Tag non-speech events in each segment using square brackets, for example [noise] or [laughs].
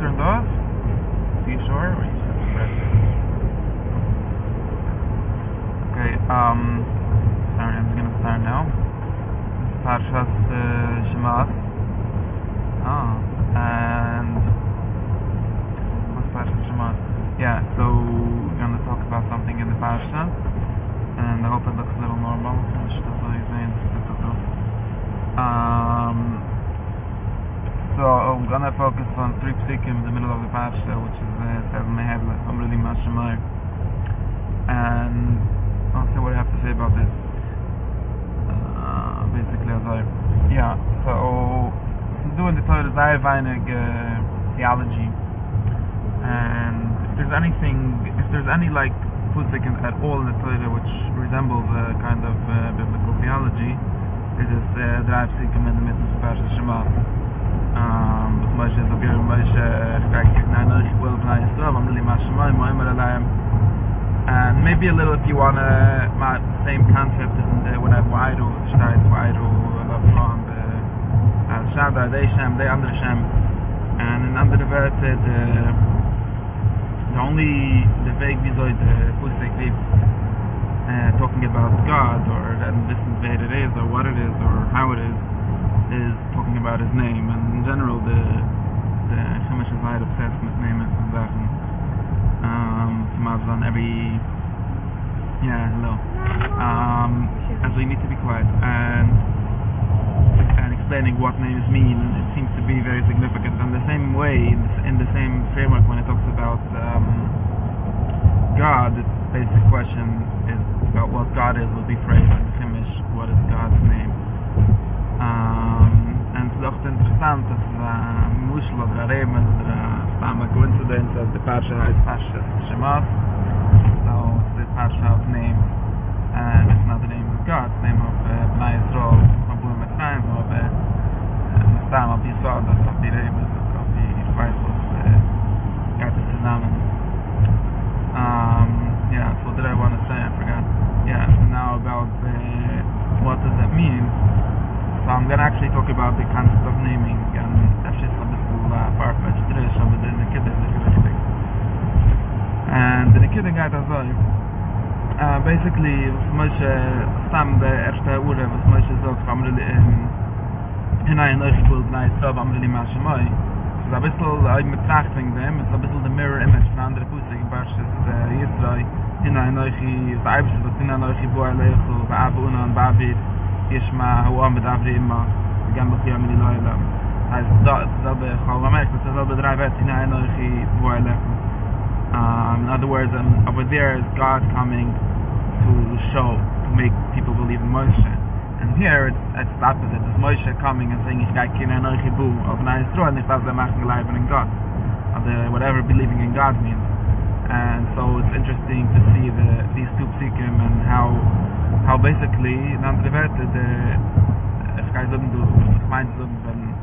turned off? Sure? Or you? Okay, um, sorry, I'm gonna start now. Is Parshas uh. Ah, and what's Parshas Shemos? Yeah, so we're gonna talk about something in the Parsha, and I hope it looks a little normal. Um, so I'm gonna focus on three psikim in the middle of the parsha, which is uh, seven mehedla. I'm really and I'll see what I have to say about this. Uh, basically, as I, yeah. So doing the Torah Zayah Weinig uh, theology, and if there's anything, if there's any like pusik at all in the Torah which resembles a kind of uh, biblical theology, it is uh, the psikim in the middle of the parsha Shema. I'm really much my my my alarm and maybe a little if you want to my same concept and uh, when I wide or start wide or love from the uh shada they sham they under sham and in under the word the the only the vague soll the pusik uh talking about god or then this is what it is or what it is or how it is is talking about his name and general the the is very obsessed with name and Sachen um to on every yeah hello. Um and so you need to be quiet and and explaining what names mean it seems to be very significant. In the same way in the same framework when it talks about um God the basic question is about what God is will be phrased in Shemesh what is God's name and dass a mushel oder a rem oder a stam coincidence that the parsha is parsha Shemos so the parsha of names and it's not the name of God the name of uh, Bnei Yisrael of Buim Etzayim of stam of Yisrael of the rem of the uh, Gata Tzunamen um yeah so what did I want to say I forgot yeah so now about uh, what does that mean so I'm going to actually talk about the concept of naming and that's just a little uh, far-fetched dish of the Nikita and the Nikita and the Nikita guy does all uh, basically it's much a time the first hour it's much as though I'm really um, in in I know school and I saw I'm really much my it's a bit I'm um, attracting them it's a bit the mirror image from the Pusik and Barsha's uh, Yisrael in I know he's I was in I know he's born in I know he's born in I know he's born in I know he's born ישמע הוא עומד אברי אימא גם בחייה מלי לא אלם אז זה בכל המק זה לא בדרי בית הנה אין הולכי בוא אלך um, in other words um, over there is God coming to show to make people believe in Moshe. And here it's, it's the opposite. It's Moshe coming and saying ich gai kina en oichi bu of na Yisro and ich darf them machen gleiben in God or the, whatever believing in God means. And so it's interesting to see the, these two psikim and how basically in andere Werte de es kann so du ich meine so wenn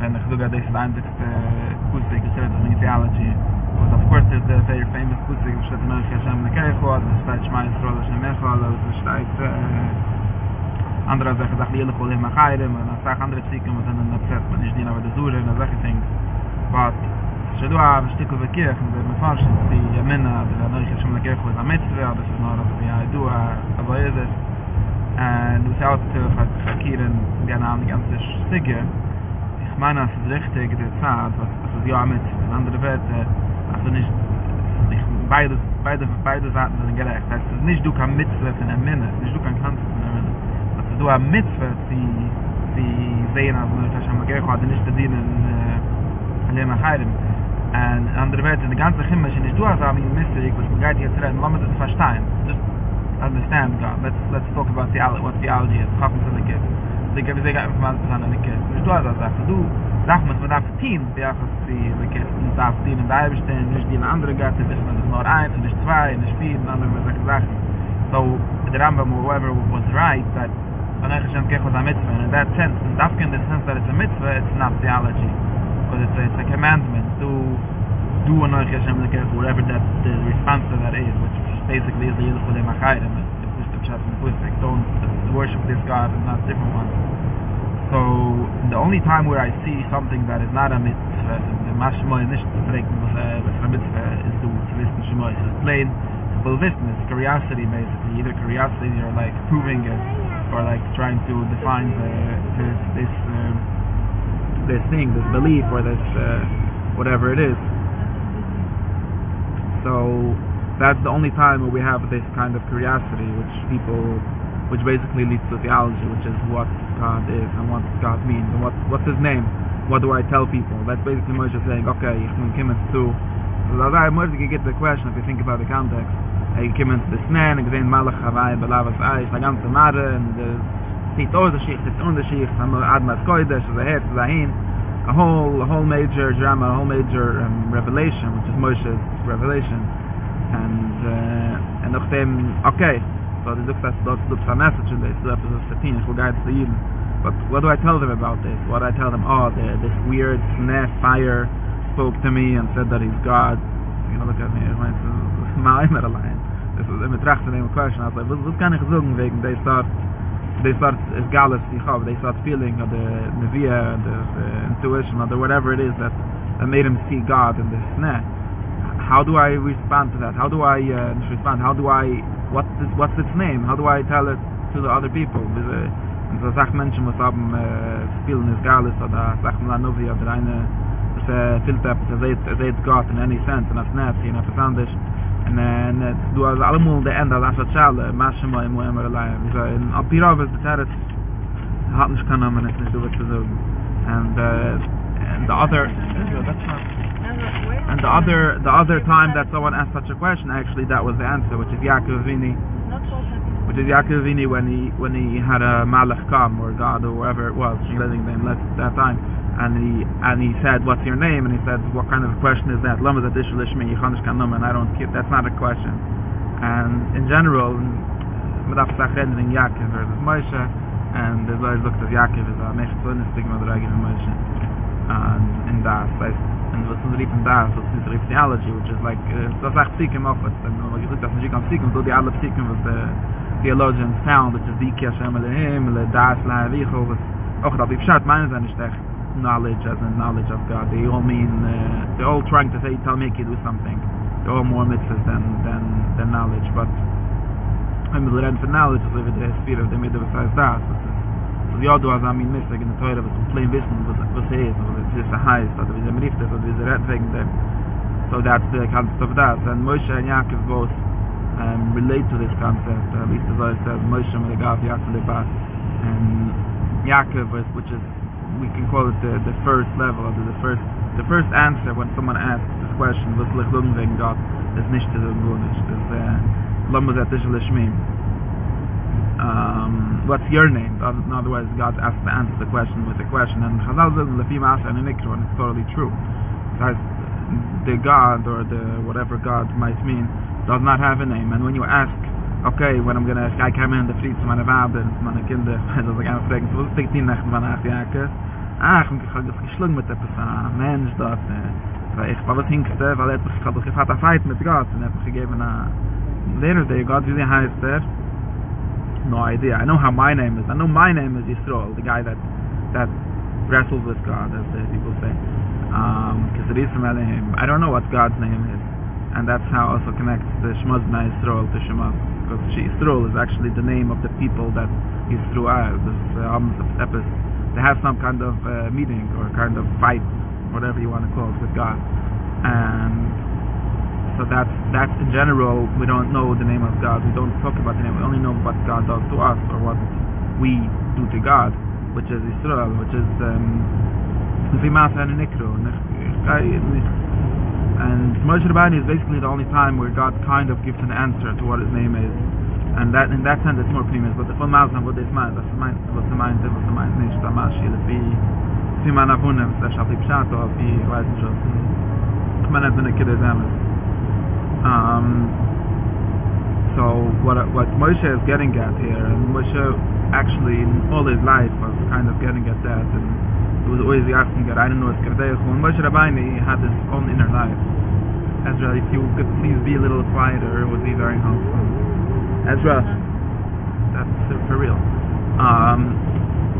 wenn ich sogar das einzigste Kusik ist in Theology but of course there's a very famous Kusik which hat man hier schon gekannt vor das steht schon mal in Rolle schon mehr vor das steht andere Sache sagt die Lehre mal gerade man sagt andere Kusiken was dann das hat man ist nie aber das so eine Sache thing but שדוע בשטיקו בקיח, זה מפרש, זה ימנה, זה לא נריך שם לקיח, זה המצווה, זה לא נריך und du schaust äh, zu verkehren, die an die ganze Stige, ich meine, es ist richtig, der Zeit, was es ist ja mit, in andere Werte, also nicht, ich, beide, beide, beide Seiten sind gerecht, heißt, nicht du kann mitzwe von der Minne, nicht du kann kanzen von der Minne, was du am mitzwe, die, die sehen, also nicht, dass ich am Gerko hatte nicht bedienen, äh, Lema Chayrim, en andere werte de ganze gimme sind du as am in mistig was mir geit jetzt reden lamm das verstehen. Das understand God. Let's let's talk about theology, what theology is. Hoffen zu den Kids. Sie geben sehr gerne Informationen an den Kids. Nicht du hast das Sache. Du sagst mir, man darf dienen, die Achas zu den Kids. Man darf dienen in der Eibestehen, nicht dienen andere Gatte, bis man ist nur eins, nicht zwei, nicht vier, und andere solche Sachen. So, the Rambam, whoever was right, that when I Hashem kech was a mitzvah, and in that sense, in Dafka the sense that it's a mitzvah, it's not theology. Because it's a, it's a commandment. Du, do an Hashem whatever that the response to that is which basically is the for the Machayim. It's the Pshat from the Pusik. Don't worship this God and not different ones. So the only time where I see something that is not a mitzvah the mach mal nicht zu fragen was er was er mit ist du zu wissen schon mal plain it's curiosity basically either curiosity or like proving it or like trying to define the, this this um, this thing this belief or this uh, whatever it is so that's the only time where we have this kind of curiosity which people which basically leads to theology which is what God is and what God means and what what's his name? What do I tell people? That's basically Moshe saying okay ich bin kimmen zu so that's why Moshe get the question if you think about the context. Hey kimmen zu snen and gesehen malach havai belavas ai the ganze mare and the sieht aus der schicht ist unter schicht am admas koides the head zahin a whole a whole major drama a whole major um, revelation which is Moshe's revelation. And uh, and of them okay so the look that's that's the message in this so that is the thing for guys to you but what do I tell them about this? What do I tell them oh the, this weird snap fire spoke to me and said that he's God. You know look at me my my not a line this is the to a question I was like what kind of zogen wegen they start they start as galus die have they start feeling of the nevia the, the intuition or the whatever it is that that made him see God in this snare. How do I respond to that? How do I uh, respond? How do I what is what's its name? How do I tell it to the other people? With und so sag menschen was haben äh, spielen ist galus oder sag mal novi oder eine äh, filter das seit seit God in any sense and that's not you know for and uh, du also allemal de end das hat schale mach mal im immer allein so in apira was das hat nicht kann man nicht so was zu sagen and uh, and the other and the other the other time that someone asked such a question actually that was the answer which is Yaakov Vini which is Yaakov Vini when he when he had a Malach come or God or whatever it was living them at that time and he and he said what's your name? And he said what kind of a question is that? Lama that this lishmi yichanish kan and I don't keep that's not a question. And in general mit af sagen in Yaakov versus Moshe and the Lord looked at Yaakov as a so in stigma that I give Moshe. And in that and was the ripen da so this is theology which is like so sagt psikim of it and when you look at the psikim so the alle psikim was the theologians found which is the kiashem him the das la vigo was auch da schat meinen sind nicht knowledge as a knowledge of God. They all mean uh, they're all trying to say Talmud do something. They're all more mitzvahs than than than knowledge. But I'm the red for knowledge is over the spirit of the middle besides that. So the other was I mean mystic in the Torah was plain wissen was was is was it is the highest or the mirifte or the red thing there. So that's the concept of that. And Moshe and Yaakov both um, relate to this concept. At least as I said, Moshe Gav Yaakov and Yaakov, which is we can call it the, the first level, or the first the first answer when someone asks this question, was lich lung wegen Gott, is nicht zu tun nicht, is uh, lama zet ish lishmim. What's your name? In other words, God asks to answer the question with a question, and Chazal says, lefi ma'asa and it's totally true. Because the God, or the whatever God might mean, does not have a name, and when you ask okay, when I'm gonna I come in the fleet to meine Vater und meine Kinder, [laughs] also ich kann fragen, was ist die Nacht von acht Jahre? Ah, ich habe geschlagen mit der Person, Mensch dort, weil ich war was hinkste, weil er ich habe gehabt eine Fight mit Gott und habe gegeben a later day God really has that no idea. I know how my name is. I know my name is Yisrael, the guy that that wrestles with God, as the people say. Um, because it I don't know what God's name is. And that's how also connects the Shemaz Yisrael to Shemaz because Yisrael is actually the name of the people that Yisrael are, this uh, of Epis. They have some kind of uh, meeting or kind of fight, whatever you want to call it, with God. And so that's, that's in general, we don't know the name of God. We don't talk about the name. We only know what God does to us or what we do to God, which is Yisrael, which is um, and Moshe Rabbeinu is basically the only time where God kind of gives an answer to what his name is. And that in that sense it's more premium, but the full Mazan what is mine, that's the mind was mind was mind? Nicht da mashi the fi fi man avunem da shafi pshat or fi weiß nicht was man hat eine kide zames um so what what Moshe is getting at here and Moshe actually in all his life was kind of getting at that and he was always asking God, I don't know what's going Kardei When Moshe Rabbeinu had his own inner life. Ezra, if you could please be a little quieter, it would be very helpful. Ezra, that's for real. Um,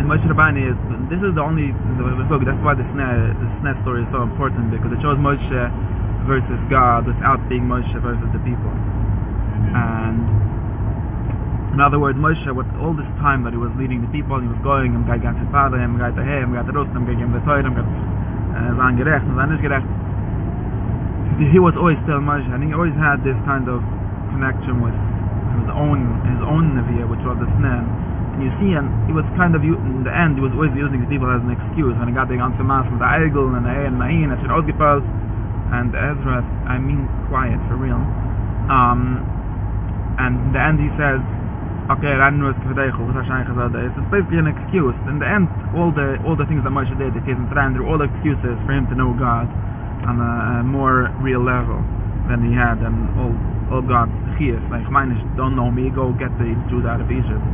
and Moshe Rabbeinu is this is the only look that's why the snare the snare story is so important because it shows Moshe versus God without being Moshe versus the people mm-hmm. and in other words Moshe with all this time that he was leading the people he was going and got to father him got to him got to roast him got him the Torah sein gerecht und sein he was always still Moshe and he always had this kind of connection with his own his own Nevi'ah which was the snare and you see, and he was kind of, in the end, he was always using the people as an excuse. When he got the ganze Maas the Eigel and the and Nahin, it should ausgepult. And Ezra, I mean quiet, for real. Um, and in the end he says, okay, ran nur es kvedeichu, was Hashem chazad is. It's basically an excuse. In the end, all the all the things that Moshe did, it isn't ran all the excuses for him to know God on a, a more real level than he had, and all all God's chiyas. Like, mine don't know me, go get the Jews out of Egypt.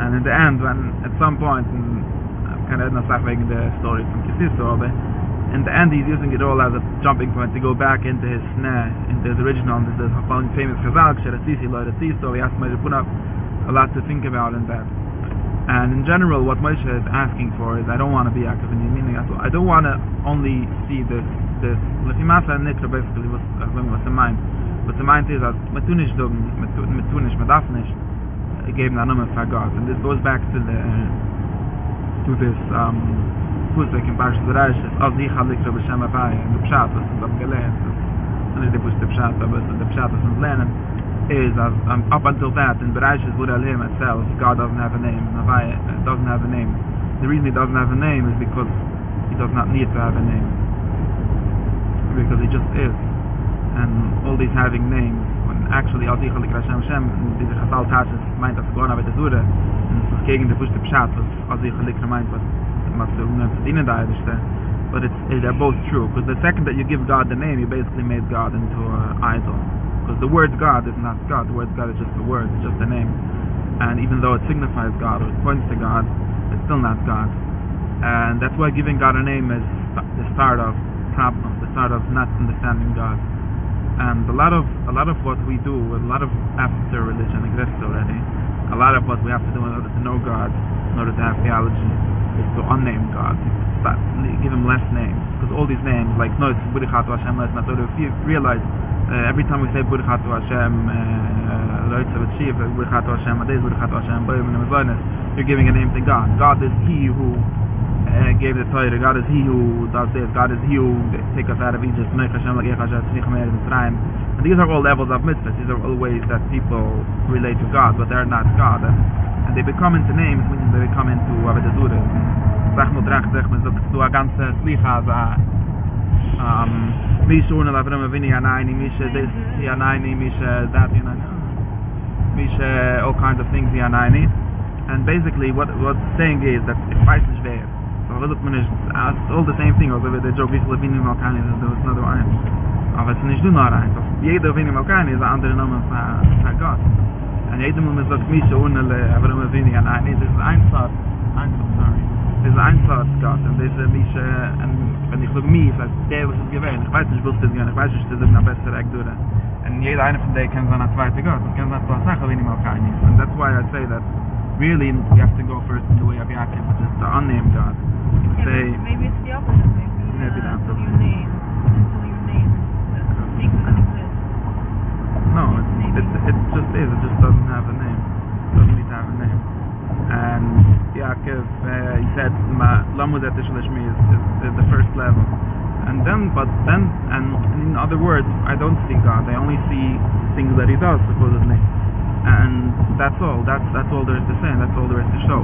And in the end, when at some point, and I'm kind of not making the story from Kisiso, but in the end he's using it all as a jumping point to go back into his snare, into his original, into his famous Chazal, Ksheratisi, Loretziso, he asked Moshe put up a lot to think about in that. And in general, what Moshe is asking for is, I don't want to be Yaakov in meaning at all. I don't want to only see this, this, Lefimasa and Nitra, basically, was, uh, when was in mind. But the mind is, Metunish, Metunish, Medafnish, uh, gave the name of God. And this goes back to the, uh, to this, um, Pusik in Parshat Zeresh, Oz Yichad Likra B'Shem Abayi, and the Pshat was in Zabgelein, and it was the Pshat, but the Pshat was in Zlenin, is as um, up until that in Bereshit Bura Elohim itself God doesn't have a name Navai uh, doesn't have a name. The reason he doesn't have a name is because he does not need to have a name. Because he just is. And all these having names actually als ich alik Hashem Hashem diese Chazal Tashes meint dass Gorna bei der Zure und es ist gegen die Pushte Pshat was als ich alik meint was was zu ungen verdienen da ist but it's they're both true because the second that you give God the name you basically made God into an idol because the word God is not God. The word God is just a word it's just a name. And even though it signifies God or it points to God it's still not God. And that's why giving God a name is the start of problems the start of not understanding God. And a lot of a lot of what we do, a lot of after religion exists already. A lot of what we have to do in order to know God, in order to have theology, is to unname God, to give him less names. Because all these names, like no, it's realize every time we say Burichat Hashem, Loitza uh, V'Shiv, Burichat Hashem, Adez Burichat Hashem, you're giving a name to God. God is He who uh, gave the Torah. God is He who does this. God is He who take us out of Egypt. And these are all levels of mitzvahs. These are all ways that people relate to God, but they're not God. And they become into names when they become into Avedazura. Sag mo drach man sagt, du a ganze Slicha, um me so one of them any any me said this yeah any me said that you know. Me said all kinds of things yeah any and basically what what saying is that the price is there. So what look man is uh, all the same thing over the job is living in Malkan is there was another one. Of it is do not right jede of in Malkan is another name for for god. And jede moment that me so one of them any any this is ein sort I'm sorry. Is ein Sort Gott und ist mich und wenn ich so mich als der was es ich weiß nicht was das gerne ich weiß nicht das ist eine bessere Akture und jeder eine von denen kann so eine zweite Gott und kann das so sagen wenn ich Malkan ist. And that's why I say that really we have to go first in the way of Yaakov which is the unnamed God. Say maybe it's the opposite maybe, maybe uh, until you name until you name the things that exist. No it, it, it just is it just doesn't have a name it doesn't need to have a name. And Yaakov uh, he said Lamud et Ishlishmi is, is, the first level. And then but then and in other words I don't see God. I only see things that he does supposedly. And that's all. That's that's all there is to say that's all there is to show.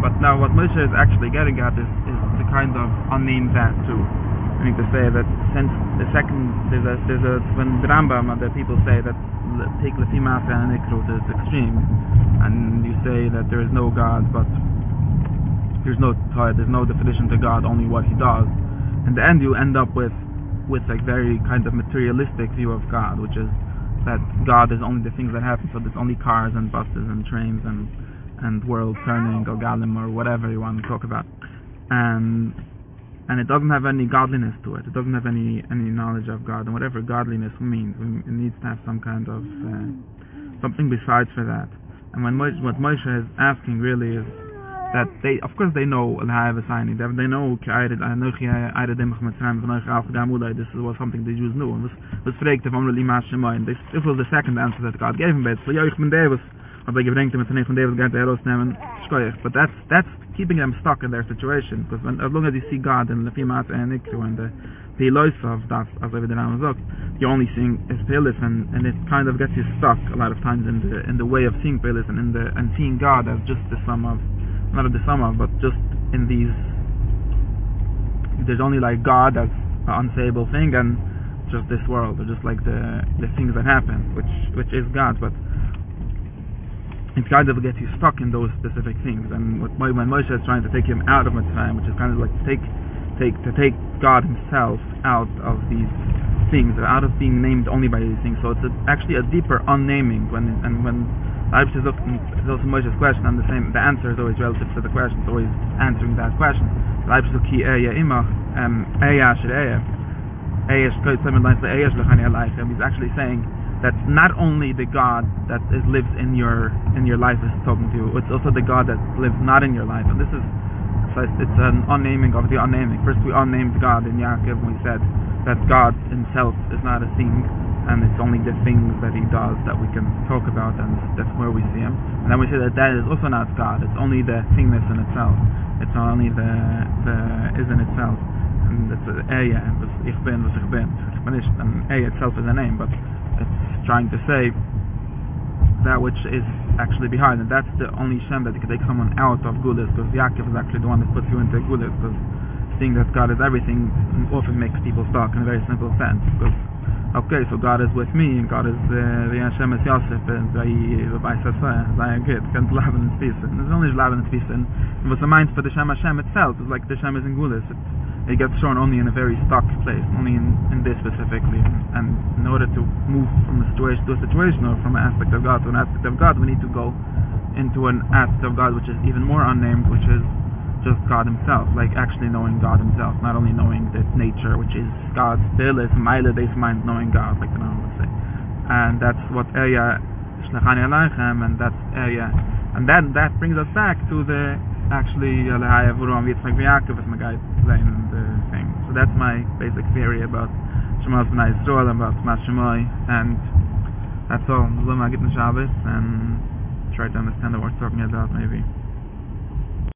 But now what Moshe is actually getting at is, is to kind of unname that too. I mean to say that since the second there's a there's a when the Rambam the people say that take Lefimasa and Ikru to extreme and you say that there is no God but there's no there's no definition to God only what he does. In the end you end up with with like very kind of materialistic view of God, which is that God is only the things that happen, so there's only cars and buses and trains and and world turning or galim or whatever you want to talk about. And and it doesn't have any godliness to it. It doesn't have any any knowledge of God. And whatever godliness means it needs to have some kind of uh, something besides for that and when Moshe, what Moshe is asking really is that they of course they know and have a they they know I did I know I did them from time from Gamuda this was something the Jews knew. And was was freaked from really much in mind this this was the second answer that God gave him but so yeah ich bin Davis. Aber gedenkt mit von David geht er rausnehmen schoich but that's that's keeping them stuck in their situation because when as long as you see God in the Fimat and Ikru and the of that as over the name of you only seeing is Pelis and and it kind of gets you stuck a lot of times in the in the way of seeing Pelis and in the and seeing God as just the sum of not the sum of but just in these there's only like God as an unsayable thing and just this world or just like the the things that happen which which is God but it kind of gets you stuck in those specific things. And what when Moshe is trying to take him out of Mitzrayim, which is kind of like take take to take God Himself out of these things, out of being named only by these things. So it's a, actually a deeper unnaming. When and when Leibniz is looking, it's also Moshe's question, and the same the answer is always relative to the question. It's always answering that question. Leibniz is ki eya imach eya shel eya He's actually saying that not only the God that is, lives in your in your life is talking to you, it's also the God that lives not in your life. And this is it's an unnaming of the unnaming. First we unnamed God in Yaakov and we said that God himself is not a thing and it's only the things that he does that we can talk about and that's where we see him. And then we say that that is also not God, it's only the thingness in itself. It's only the the is in itself. And it's a Eya, ich bin, was ich bin. And Eya itself is a name, but it's trying to say that which is actually behind. And that's the only Shem that can take someone out of Gulis because Yaakov is actually the one that puts you into Gulis because seeing that God is everything often makes people stuck in a very simple sense because okay so God is with me and God is uh, the Hashem is Yosef and by Sasa I get can't love in peace and there's only love in peace and what's the mind for the Shem Hashem itself. Is like the Shem is in Gulis. It's it gets shown only in a very stuck place, only in, in this specifically. And in order to move from a situation to a situation or from an aspect of God to an aspect of God, we need to go into an aspect of God which is even more unnamed, which is just God himself, like actually knowing God himself, not only knowing this nature, which is God's bilis, mile des mind, knowing God, like the Nahum would say. And that's what area Shlechani Aleichem, and that's area. And then that brings us back to the actually uh, Alehaya Vuram Yitzchak V'Yakov is my guide and the thing. So that's my basic theory about Shema B'nai Yisrael, about Shema and that's all. Luma Gittin Shabbos, and try to understand what we're talking about maybe.